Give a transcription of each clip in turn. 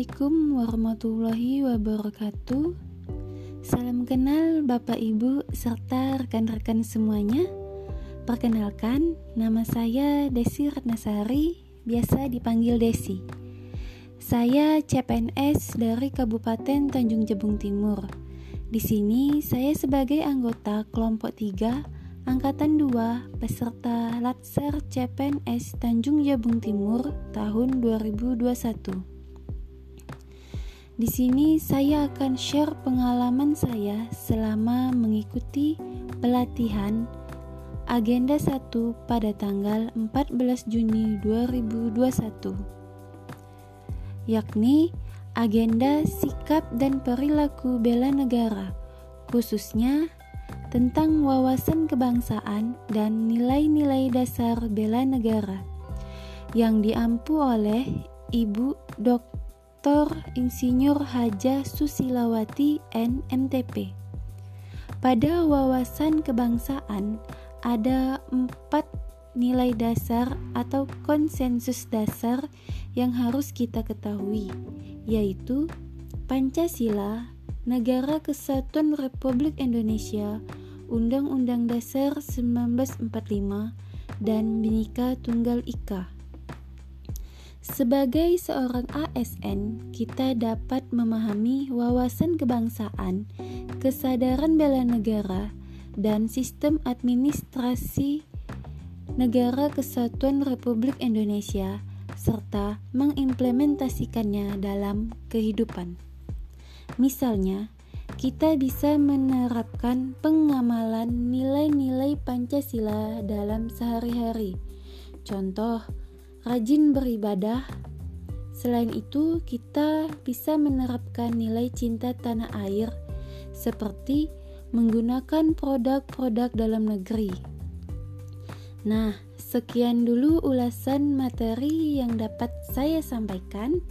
Assalamualaikum warahmatullahi wabarakatuh. Salam kenal Bapak Ibu serta rekan-rekan semuanya. Perkenalkan, nama saya Desi Ratnasari, biasa dipanggil Desi. Saya CPNS dari Kabupaten Tanjung Jabung Timur. Di sini saya sebagai anggota kelompok 3 Angkatan 2 peserta Latsar CPNS Tanjung Jabung Timur tahun 2021. Di sini saya akan share pengalaman saya selama mengikuti pelatihan Agenda 1 pada tanggal 14 Juni 2021 yakni agenda sikap dan perilaku bela negara khususnya tentang wawasan kebangsaan dan nilai-nilai dasar bela negara yang diampu oleh Ibu Dr. Dr. Insinyur Haja Susilawati NMTP. Pada wawasan kebangsaan ada empat nilai dasar atau konsensus dasar yang harus kita ketahui, yaitu Pancasila, Negara Kesatuan Republik Indonesia, Undang-Undang Dasar 1945, dan Bhinneka Tunggal Ika. Sebagai seorang ASN, kita dapat memahami wawasan kebangsaan, kesadaran bela negara, dan sistem administrasi negara kesatuan Republik Indonesia serta mengimplementasikannya dalam kehidupan. Misalnya, kita bisa menerapkan pengamalan nilai-nilai Pancasila dalam sehari-hari. Contoh, rajin beribadah. Selain itu, kita bisa menerapkan nilai cinta tanah air seperti menggunakan produk-produk dalam negeri. Nah, sekian dulu ulasan materi yang dapat saya sampaikan.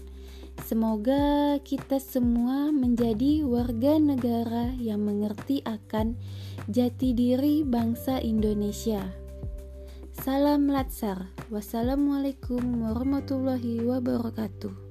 Semoga kita semua menjadi warga negara yang mengerti akan jati diri bangsa Indonesia. Salam Latsar. Wassalamualaikum warahmatullahi wabarakatuh.